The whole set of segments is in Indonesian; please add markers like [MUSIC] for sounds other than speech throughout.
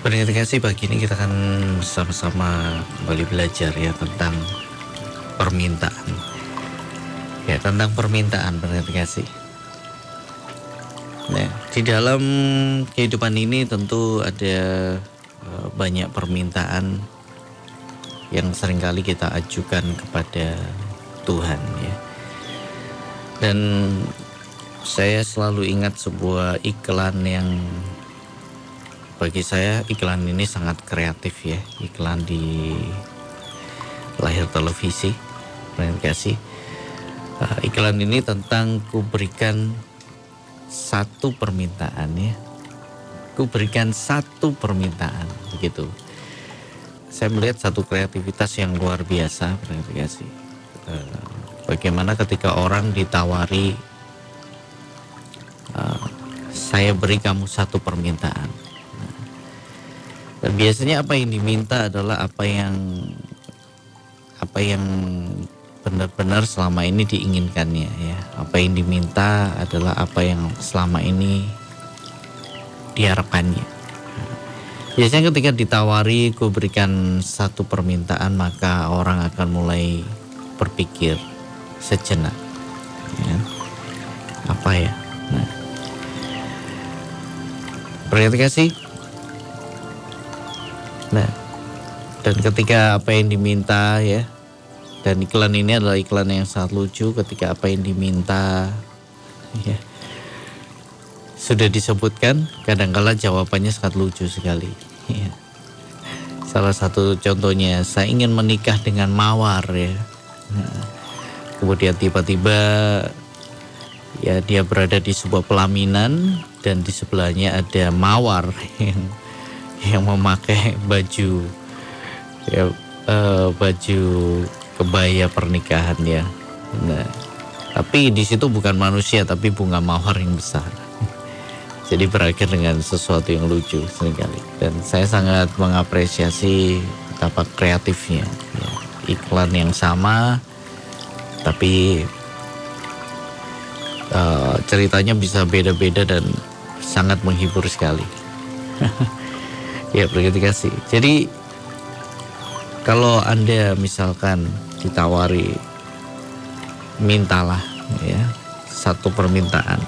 Pendengar kasih pagi ini kita akan sama-sama kembali belajar ya tentang permintaan. Ya tentang permintaan pendengar kasih. Nah, di dalam kehidupan ini tentu ada uh, banyak permintaan yang sering kali kita ajukan kepada Tuhan ya. Dan saya selalu ingat sebuah iklan yang bagi saya iklan ini sangat kreatif ya. Iklan di lahir televisi kasih. Uh, iklan ini tentang ku berikan satu permintaan ya. Ku berikan satu permintaan begitu. Saya melihat satu kreativitas yang luar biasa kasih. Uh, bagaimana ketika orang ditawari uh, saya beri kamu satu permintaan dan biasanya apa yang diminta adalah apa yang apa yang benar-benar selama ini diinginkannya ya. Apa yang diminta adalah apa yang selama ini diharapkannya. Biasanya ketika ditawari ku berikan satu permintaan maka orang akan mulai berpikir sejenak. Ya. Apa ya? Nah. kasih Nah, dan ketika apa yang diminta ya, dan iklan ini adalah iklan yang sangat lucu ketika apa yang diminta ya sudah disebutkan kadangkala jawabannya sangat lucu sekali ya. salah satu contohnya saya ingin menikah dengan mawar ya nah, kemudian tiba-tiba ya dia berada di sebuah pelaminan dan di sebelahnya ada mawar yang yang memakai baju ya uh, baju kebaya pernikahan ya. Nah, tapi di situ bukan manusia tapi bunga mawar yang besar. [LAUGHS] Jadi berakhir dengan sesuatu yang lucu sekali. Dan saya sangat mengapresiasi betapa kreatifnya. Ya, iklan yang sama tapi uh, ceritanya bisa beda-beda dan sangat menghibur sekali. [LAUGHS] Ya kasih. Jadi kalau anda misalkan ditawari mintalah ya satu permintaan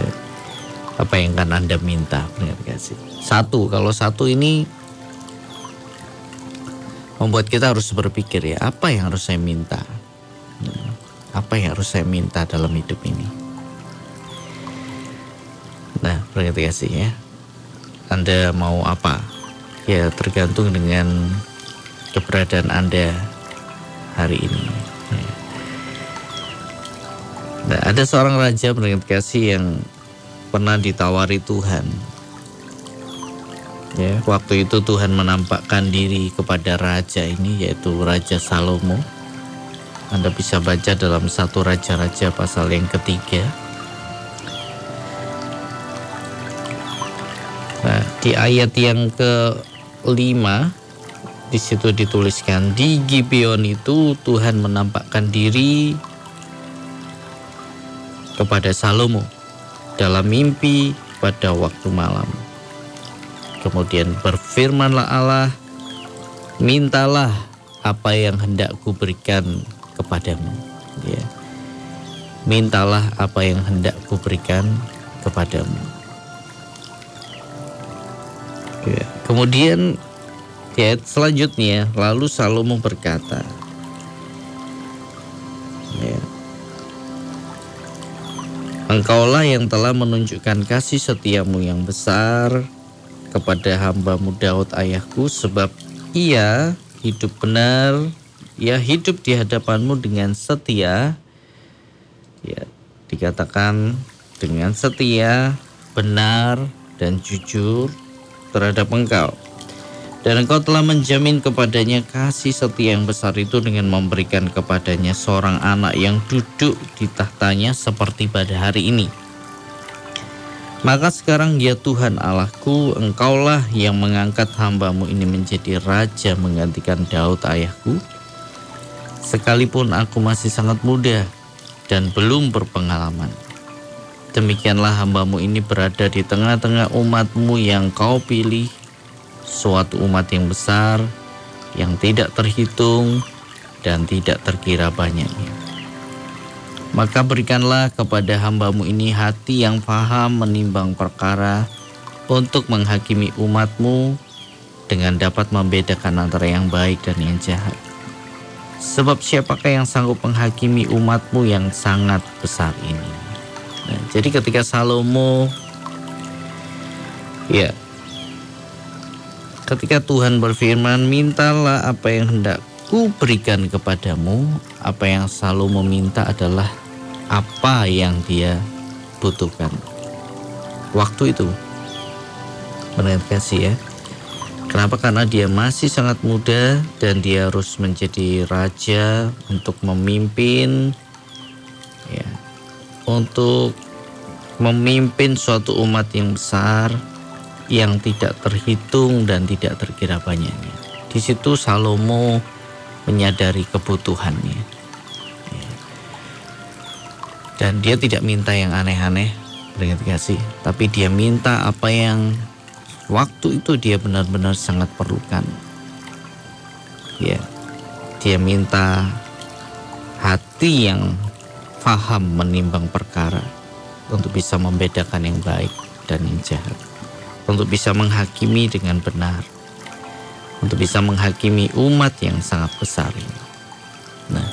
ya, apa yang akan anda minta kasih. Satu kalau satu ini membuat kita harus berpikir ya apa yang harus saya minta apa yang harus saya minta dalam hidup ini. Nah, kasih ya. Anda mau apa? Ya tergantung dengan keberadaan Anda hari ini. Nah, ada seorang raja mendengar kasih yang pernah ditawari Tuhan. Ya, waktu itu Tuhan menampakkan diri kepada raja ini yaitu Raja Salomo. Anda bisa baca dalam satu raja-raja pasal yang ketiga. Di ayat yang kelima di situ dituliskan di Gibeon itu Tuhan menampakkan diri kepada Salomo dalam mimpi pada waktu malam. Kemudian berfirmanlah Allah, mintalah apa yang hendak kuberikan kepadamu. Ya. Mintalah apa yang hendak kuberikan kepadamu. Ya. Kemudian ayat selanjutnya lalu Salomo berkata, ya, Engkaulah yang telah menunjukkan kasih setiamu yang besar kepada hambamu Daud ayahku sebab ia hidup benar, ia hidup di hadapanmu dengan setia, ya dikatakan dengan setia, benar dan jujur terhadap engkau. Dan engkau telah menjamin kepadanya kasih setia yang besar itu dengan memberikan kepadanya seorang anak yang duduk di tahtanya seperti pada hari ini. Maka sekarang ya Tuhan Allahku, engkaulah yang mengangkat hambamu ini menjadi raja menggantikan Daud ayahku. Sekalipun aku masih sangat muda dan belum berpengalaman. Demikianlah hambamu ini berada di tengah-tengah umatmu yang kau pilih suatu umat yang besar yang tidak terhitung dan tidak terkira banyaknya. Maka berikanlah kepada hambamu ini hati yang paham menimbang perkara untuk menghakimi umatmu dengan dapat membedakan antara yang baik dan yang jahat. Sebab siapakah yang sanggup menghakimi umatmu yang sangat besar ini? Nah, jadi ketika Salomo ya ketika Tuhan berfirman mintalah apa yang hendak ku berikan kepadamu apa yang Salomo minta adalah apa yang dia butuhkan waktu itu menurut kasih ya Kenapa? Karena dia masih sangat muda dan dia harus menjadi raja untuk memimpin untuk memimpin suatu umat yang besar yang tidak terhitung dan tidak terkira banyaknya. Di situ Salomo menyadari kebutuhannya. Ya. Dan dia tidak minta yang aneh-aneh, beringat kasih, tapi dia minta apa yang waktu itu dia benar-benar sangat perlukan. Ya, dia minta hati yang faham menimbang perkara untuk bisa membedakan yang baik dan yang jahat, untuk bisa menghakimi dengan benar, untuk bisa menghakimi umat yang sangat besar ini. Nah,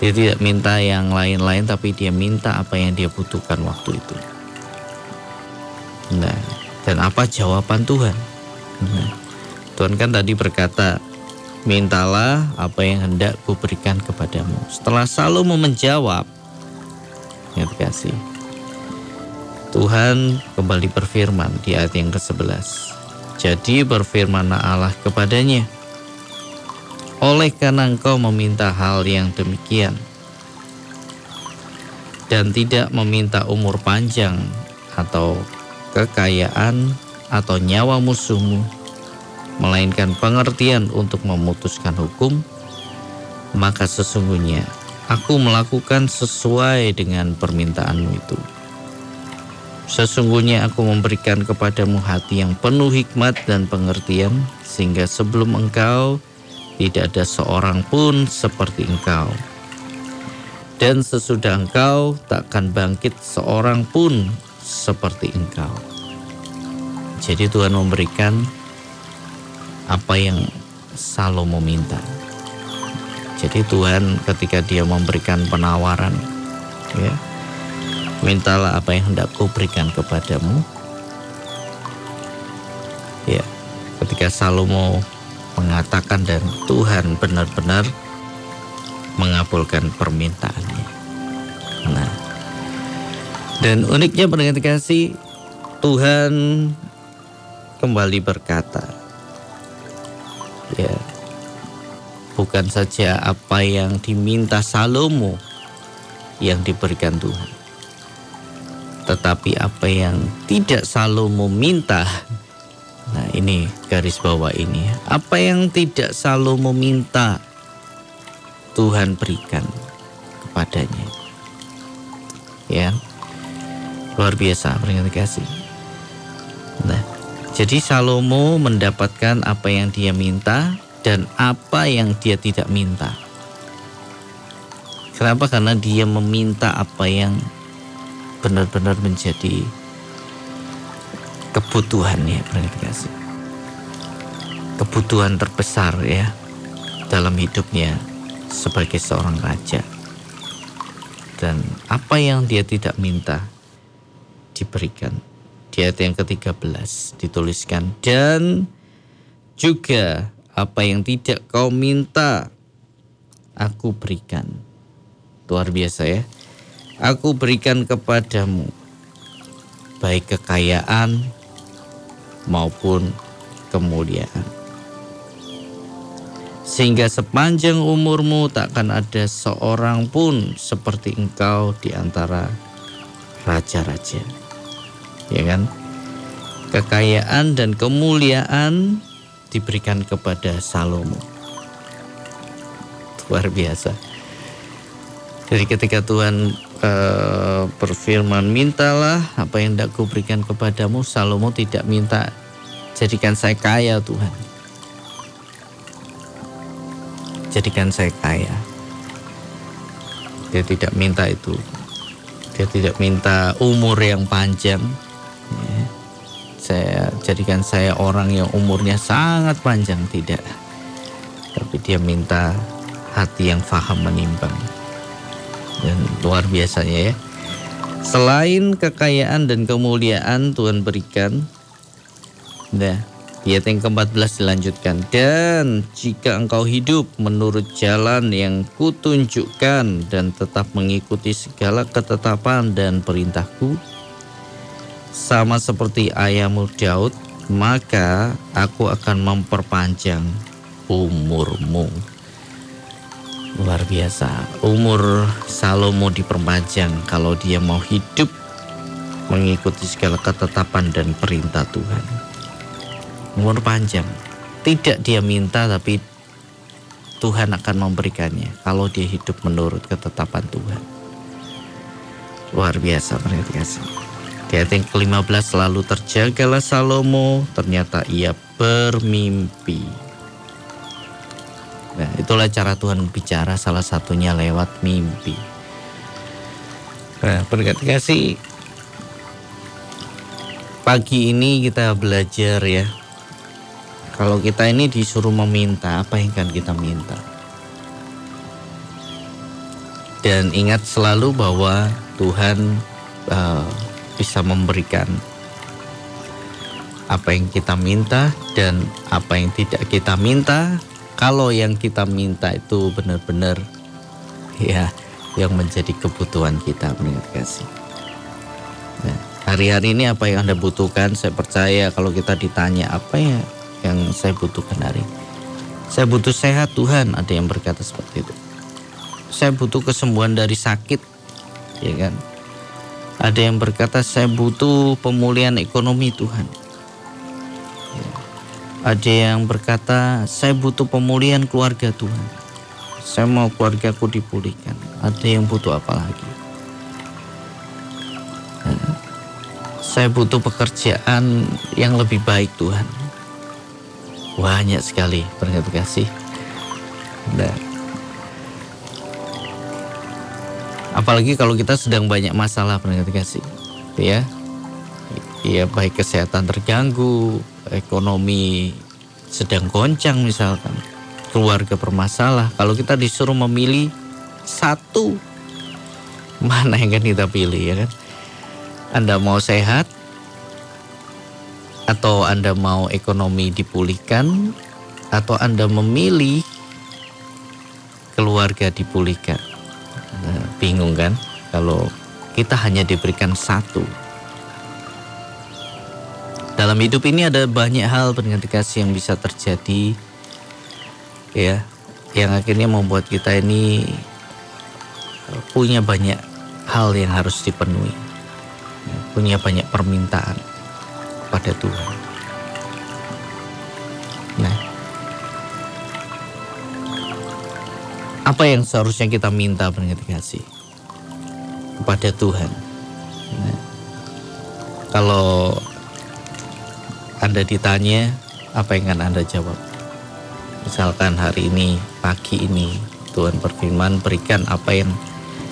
dia tidak minta yang lain-lain, tapi dia minta apa yang dia butuhkan waktu itu. Nah, dan apa jawaban Tuhan? Nah, Tuhan kan tadi berkata, mintalah apa yang hendak kuberikan kepadamu. Setelah Salomo menjawab, ya kasih. Tuhan kembali berfirman di ayat yang ke-11. Jadi berfirman Allah kepadanya, oleh karena engkau meminta hal yang demikian, dan tidak meminta umur panjang atau kekayaan, atau nyawa musuhmu, melainkan pengertian untuk memutuskan hukum, maka sesungguhnya aku melakukan sesuai dengan permintaanmu itu. Sesungguhnya aku memberikan kepadamu hati yang penuh hikmat dan pengertian, sehingga sebelum engkau tidak ada seorang pun seperti engkau. Dan sesudah engkau takkan bangkit seorang pun seperti engkau. Jadi Tuhan memberikan apa yang Salomo minta. Jadi Tuhan ketika dia memberikan penawaran, ya, mintalah apa yang hendak ku berikan kepadamu. Ya, ketika Salomo mengatakan dan Tuhan benar-benar mengabulkan permintaannya. Nah, dan uniknya pendengar kasih Tuhan kembali berkata, ya, bukan saja apa yang diminta Salomo yang diberikan Tuhan, tetapi apa yang tidak Salomo minta. Nah, ini garis bawah ini. Apa yang tidak Salomo minta, Tuhan berikan kepadanya. Ya, Luar biasa peringatan kasih. Jadi Salomo mendapatkan apa yang dia minta dan apa yang dia tidak minta. Kenapa? Karena dia meminta apa yang benar-benar menjadi kebutuhannya, peringatan kasih. Kebutuhan terbesar ya dalam hidupnya sebagai seorang raja. Dan apa yang dia tidak minta, diberikan. Di ayat yang ke-13 dituliskan dan juga apa yang tidak kau minta aku berikan. Luar biasa ya. Aku berikan kepadamu baik kekayaan maupun kemuliaan. Sehingga sepanjang umurmu takkan ada seorang pun seperti engkau di antara raja-raja ya kan? Kekayaan dan kemuliaan diberikan kepada Salomo. Luar biasa. Jadi ketika Tuhan uh, berfirman, mintalah apa yang tidak kuberikan kepadamu, Salomo tidak minta Jadikan saya kaya Tuhan. Jadikan saya kaya. Dia tidak minta itu. Dia tidak minta umur yang panjang. Ya. Saya jadikan saya orang yang umurnya sangat panjang tidak. Tapi dia minta hati yang faham menimbang. Dan luar biasanya ya. Selain kekayaan dan kemuliaan Tuhan berikan, nah, ayat yang ke-14 dilanjutkan. Dan jika engkau hidup menurut jalan yang kutunjukkan dan tetap mengikuti segala ketetapan dan perintahku, sama seperti ayahmu Daud, maka aku akan memperpanjang umurmu. Luar biasa. Umur Salomo diperpanjang kalau dia mau hidup mengikuti segala ketetapan dan perintah Tuhan. Umur panjang. Tidak dia minta tapi Tuhan akan memberikannya kalau dia hidup menurut ketetapan Tuhan. Luar biasa perhatikan. Di ayat yang ke-15 selalu terjagalah Salomo, ternyata ia bermimpi. Nah, itulah cara Tuhan bicara salah satunya lewat mimpi. Nah, berkat kasih pagi ini kita belajar ya. Kalau kita ini disuruh meminta, apa yang akan kita minta? Dan ingat selalu bahwa Tuhan uh, bisa memberikan apa yang kita minta dan apa yang tidak kita minta kalau yang kita minta itu benar-benar ya yang menjadi kebutuhan kita menurut kasih. Nah, hari-hari ini apa yang Anda butuhkan? Saya percaya kalau kita ditanya apa ya yang saya butuhkan hari ini. Saya butuh sehat Tuhan, ada yang berkata seperti itu. Saya butuh kesembuhan dari sakit, ya kan? Ada yang berkata saya butuh pemulihan ekonomi Tuhan. Ada yang berkata, saya butuh pemulihan keluarga Tuhan. Saya mau keluargaku dipulihkan. Ada yang butuh apa lagi? Saya butuh pekerjaan yang lebih baik Tuhan. Banyak sekali berkat kasih. Nah, apalagi kalau kita sedang banyak masalah berkat kasih. Ya, ya baik kesehatan terganggu, ekonomi sedang goncang misalkan, keluarga bermasalah, kalau kita disuruh memilih satu, mana yang akan kita pilih ya kan? Anda mau sehat atau Anda mau ekonomi dipulihkan atau Anda memilih keluarga dipulihkan? Bingung kan? Kalau kita hanya diberikan satu. Dalam hidup ini ada banyak hal pendengar kasih yang bisa terjadi ya yang akhirnya membuat kita ini punya banyak hal yang harus dipenuhi. Punya banyak permintaan pada Tuhan apa yang seharusnya kita minta pendengar kasih kepada Tuhan nah, kalau anda ditanya, apa yang akan Anda jawab? Misalkan hari ini, pagi ini, Tuhan berfirman, berikan apa yang,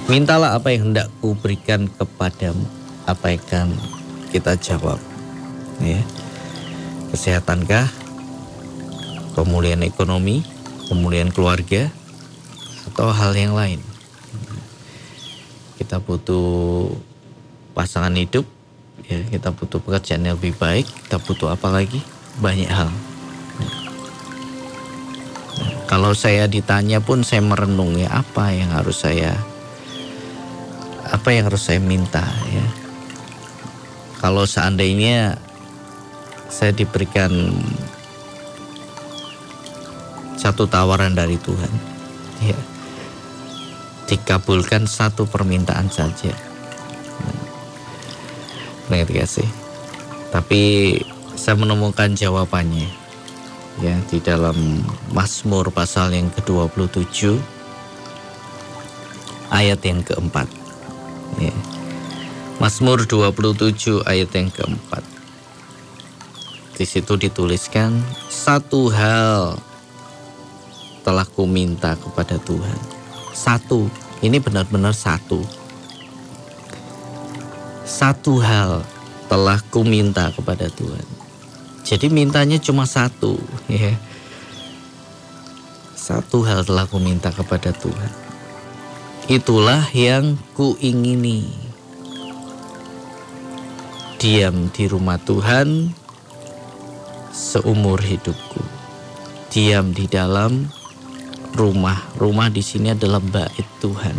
mintalah apa yang hendak ku berikan kepadamu. Apa yang akan kita jawab? Ya. Kesehatankah? Pemulihan ekonomi? Pemulihan keluarga? Atau hal yang lain? Kita butuh pasangan hidup ya kita butuh pekerjaan yang lebih baik kita butuh apa lagi? Banyak hal. Kalau saya ditanya pun saya merenung ya apa yang harus saya apa yang harus saya minta ya. Kalau seandainya saya diberikan satu tawaran dari Tuhan ya dikabulkan satu permintaan saja ngerti sih tapi saya menemukan jawabannya ya di dalam Mazmur pasal yang ke-27 ayat yang keempat ya. Mazmur 27 ayat yang keempat di situ dituliskan satu hal telah ku minta kepada Tuhan. Satu, ini benar-benar satu. Satu hal telah ku minta kepada Tuhan. Jadi mintanya cuma satu, [LAUGHS] ya. Satu hal telah ku minta kepada Tuhan. Itulah yang ku ingini. Diam di rumah Tuhan seumur hidupku. Diam di dalam rumah. Rumah di sini adalah bait Tuhan.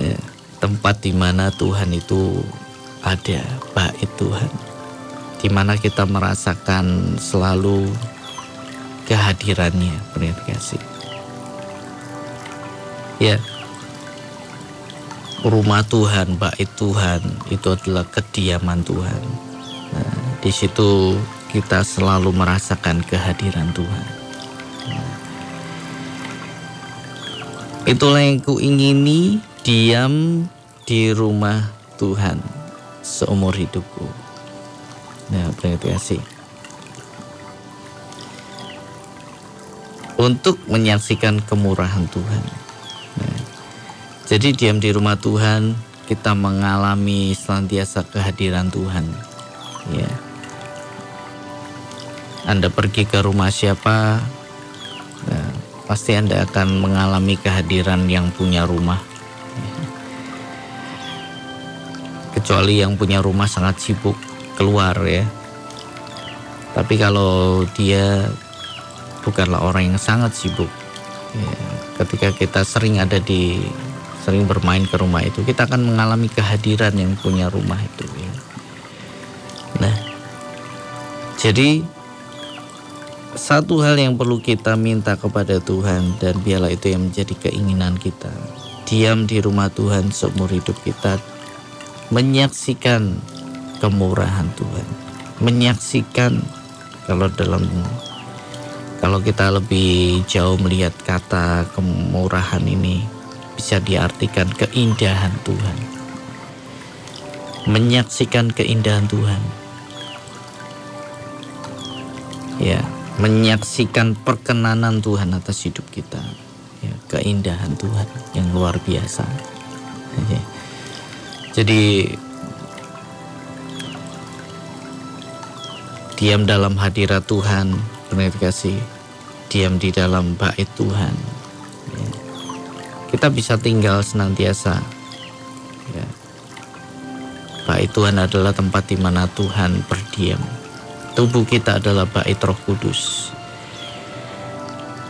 Ya, tempat di mana Tuhan itu ada, bait Tuhan. Di mana kita merasakan selalu kehadirannya, pernah kasih. Ya, rumah Tuhan, bait Tuhan itu adalah kediaman Tuhan. Nah, di situ kita selalu merasakan kehadiran Tuhan. Itulah yang kuingini diam di rumah Tuhan seumur hidupku. Nah, berarti kasih. Untuk menyaksikan kemurahan Tuhan. Nah, jadi diam di rumah Tuhan, kita mengalami senantiasa kehadiran Tuhan. Ya. Anda pergi ke rumah siapa, pasti Anda akan mengalami kehadiran yang punya rumah. Kecuali yang punya rumah sangat sibuk keluar ya. Tapi kalau dia bukanlah orang yang sangat sibuk, ya, ketika kita sering ada di sering bermain ke rumah itu, kita akan mengalami kehadiran yang punya rumah itu. Ya. Nah, jadi satu hal yang perlu kita minta kepada Tuhan dan biarlah itu yang menjadi keinginan kita. Diam di rumah Tuhan seumur hidup kita. Menyaksikan kemurahan Tuhan. Menyaksikan kalau dalam kalau kita lebih jauh melihat kata kemurahan ini bisa diartikan keindahan Tuhan. Menyaksikan keindahan Tuhan. Ya, menyaksikan perkenanan Tuhan atas hidup kita ya, keindahan Tuhan yang luar biasa ya. jadi diam dalam hadirat Tuhan benar diam di dalam bait Tuhan ya. kita bisa tinggal senantiasa ya. bait Tuhan adalah tempat di mana Tuhan berdiam tubuh kita adalah bait Roh Kudus.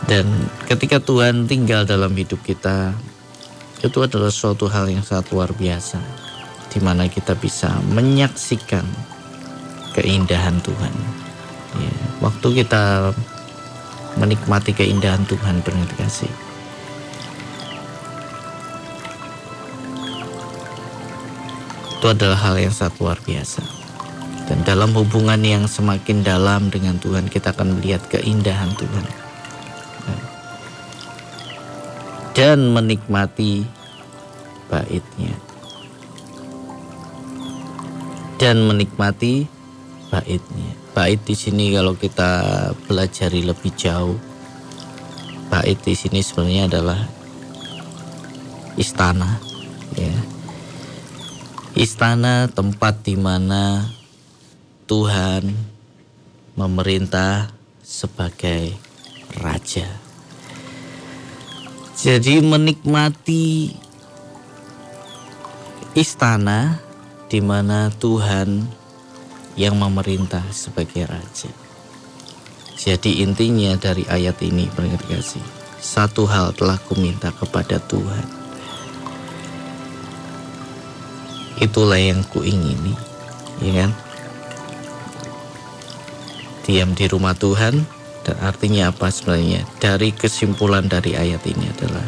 Dan ketika Tuhan tinggal dalam hidup kita, itu adalah suatu hal yang sangat luar biasa, di mana kita bisa menyaksikan keindahan Tuhan. Ya, waktu kita menikmati keindahan Tuhan benar kasih. Itu adalah hal yang sangat luar biasa. Dan dalam hubungan yang semakin dalam dengan Tuhan, kita akan melihat keindahan Tuhan. Dan menikmati baitnya. Dan menikmati baitnya. Bait di sini kalau kita pelajari lebih jauh, bait di sini sebenarnya adalah istana, ya. Istana tempat di mana Tuhan memerintah sebagai raja. Jadi menikmati istana di mana Tuhan yang memerintah sebagai raja. Jadi intinya dari ayat ini pendengar kasih, satu hal telah kuminta kepada Tuhan. Itulah yang kuingini, ya kan? Diam di rumah Tuhan dan artinya apa sebenarnya? Dari kesimpulan dari ayat ini adalah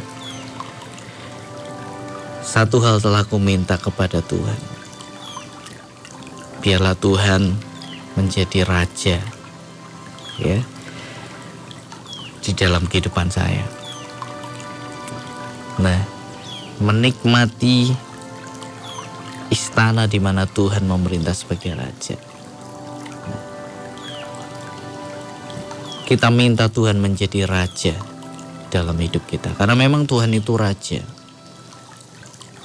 satu hal telah ku minta kepada Tuhan. Biarlah Tuhan menjadi raja ya di dalam kehidupan saya. Nah menikmati istana di mana Tuhan memerintah sebagai raja kita minta Tuhan menjadi raja dalam hidup kita. Karena memang Tuhan itu raja.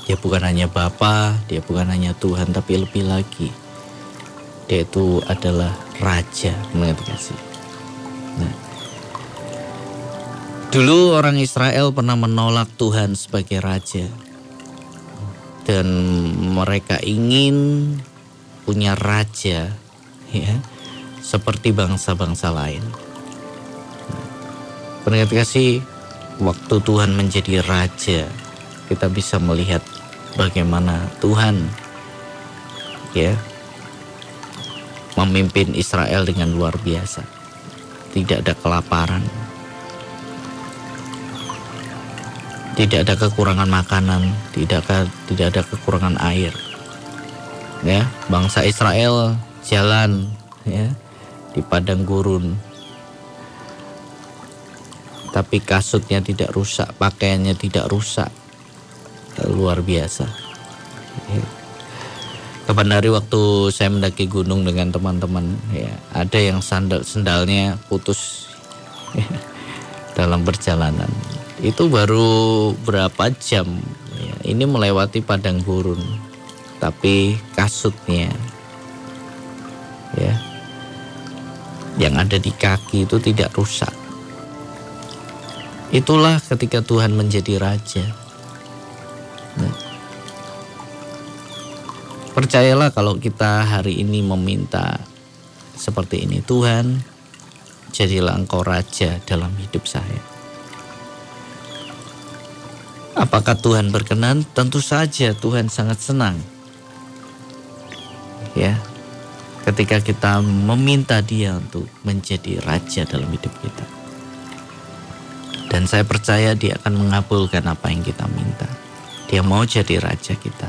Dia bukan hanya Bapa, dia bukan hanya Tuhan, tapi lebih lagi. Dia itu adalah raja, mengerti kasih. Nah, dulu orang Israel pernah menolak Tuhan sebagai raja. Dan mereka ingin punya raja ya seperti bangsa-bangsa lain. Pendengar kasih, waktu Tuhan menjadi raja, kita bisa melihat bagaimana Tuhan ya memimpin Israel dengan luar biasa. Tidak ada kelaparan. Tidak ada kekurangan makanan, tidak ada, tidak ada kekurangan air. Ya, bangsa Israel jalan ya di padang gurun. Tapi kasutnya tidak rusak, pakaiannya tidak rusak. Luar biasa. Kapan hari waktu saya mendaki gunung dengan teman-teman ya, ada yang sandal sendalnya putus ya, dalam perjalanan. Itu baru berapa jam ya, ini melewati padang gurun. Tapi kasutnya ya yang ada di kaki itu tidak rusak. Itulah ketika Tuhan menjadi raja. Nah, Percayalah kalau kita hari ini meminta seperti ini, Tuhan, jadilah Engkau raja dalam hidup saya. Apakah Tuhan berkenan? Tentu saja Tuhan sangat senang. Ya. Ketika kita meminta Dia untuk menjadi raja dalam hidup kita. Dan saya percaya Dia akan mengabulkan apa yang kita minta. Dia mau jadi raja kita.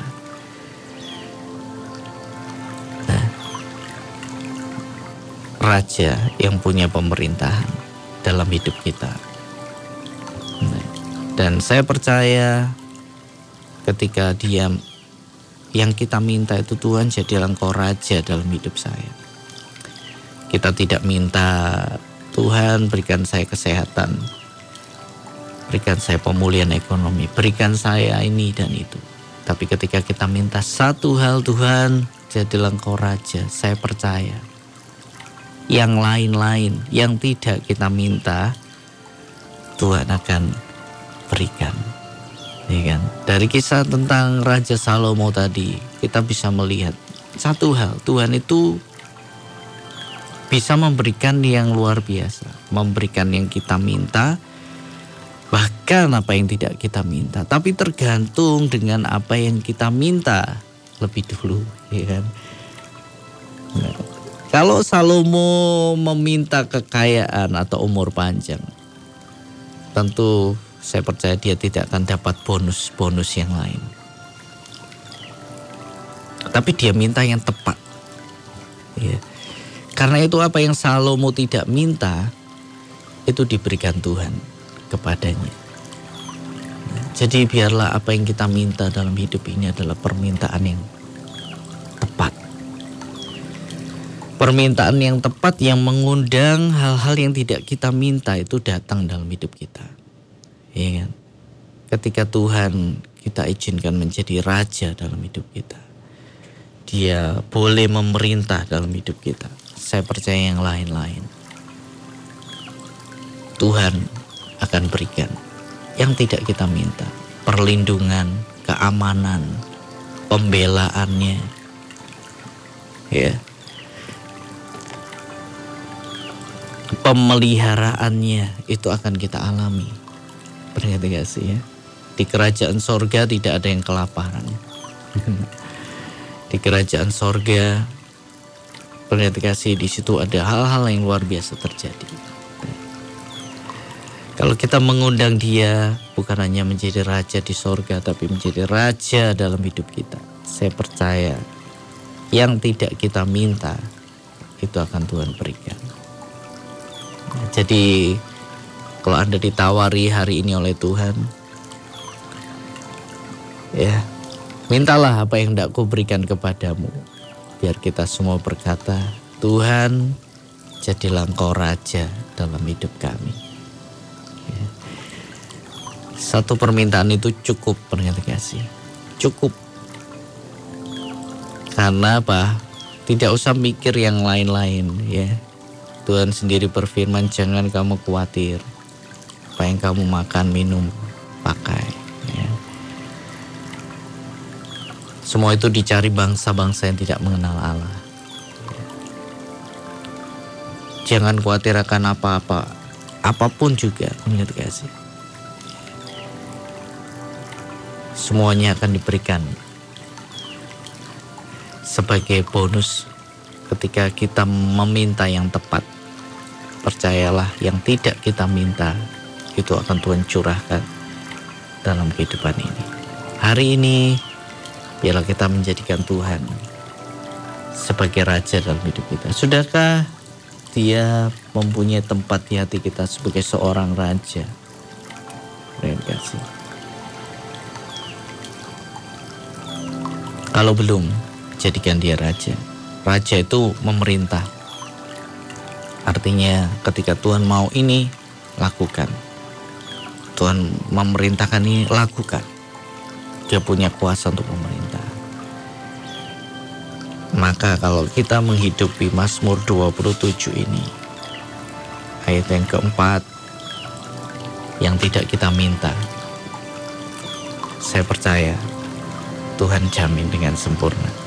raja yang punya pemerintahan dalam hidup kita. Dan saya percaya ketika dia yang kita minta itu Tuhan jadilah engkau raja dalam hidup saya. Kita tidak minta Tuhan berikan saya kesehatan, berikan saya pemulihan ekonomi, berikan saya ini dan itu. Tapi ketika kita minta satu hal Tuhan, jadilah engkau raja, saya percaya yang lain-lain yang tidak kita minta, Tuhan akan berikan. Ya kan? Dari kisah tentang Raja Salomo tadi, kita bisa melihat satu hal, Tuhan itu bisa memberikan yang luar biasa, memberikan yang kita minta, bahkan apa yang tidak kita minta, tapi tergantung dengan apa yang kita minta lebih dulu, ya kan? Nah, kalau Salomo meminta kekayaan atau umur panjang, tentu saya percaya dia tidak akan dapat bonus-bonus yang lain. Tapi dia minta yang tepat. Ya. Karena itu apa yang Salomo tidak minta, itu diberikan Tuhan kepadanya. Jadi biarlah apa yang kita minta dalam hidup ini adalah permintaan yang permintaan yang tepat yang mengundang hal-hal yang tidak kita minta itu datang dalam hidup kita. Ya kan? Ketika Tuhan kita izinkan menjadi raja dalam hidup kita. Dia boleh memerintah dalam hidup kita. Saya percaya yang lain-lain. Tuhan akan berikan yang tidak kita minta. Perlindungan, keamanan, pembelaannya. Ya, pemeliharaannya itu akan kita alami. Perhati gak sih ya? Di kerajaan sorga tidak ada yang kelaparan. di kerajaan sorga, perhati kasih di situ ada hal-hal yang luar biasa terjadi. Kalau kita mengundang dia bukan hanya menjadi raja di sorga tapi menjadi raja dalam hidup kita. Saya percaya yang tidak kita minta itu akan Tuhan berikan. Jadi kalau Anda ditawari hari ini oleh Tuhan, ya mintalah apa yang tidak ku berikan kepadamu. Biar kita semua berkata, Tuhan jadilah engkau raja dalam hidup kami. Satu permintaan itu cukup pendengar kasih. Cukup. Karena apa? Tidak usah mikir yang lain-lain ya. Tuhan sendiri berfirman jangan kamu khawatir apa yang kamu makan, minum, pakai. Ya. Semua itu dicari bangsa-bangsa yang tidak mengenal Allah. Jangan khawatir akan apa-apa, apa pun juga, kasih. Semuanya akan diberikan sebagai bonus ketika kita meminta yang tepat. Percayalah, yang tidak kita minta itu akan Tuhan curahkan dalam kehidupan ini. Hari ini, biarlah kita menjadikan Tuhan sebagai Raja dalam hidup kita. Sudahkah dia mempunyai tempat di hati kita sebagai seorang Raja? Terima kasih. Kalau belum, jadikan dia Raja. Raja itu memerintah. Artinya ketika Tuhan mau ini, lakukan. Tuhan memerintahkan ini, lakukan. Dia punya kuasa untuk memerintah. Maka kalau kita menghidupi Mazmur 27 ini, ayat yang keempat, yang tidak kita minta, saya percaya Tuhan jamin dengan sempurna.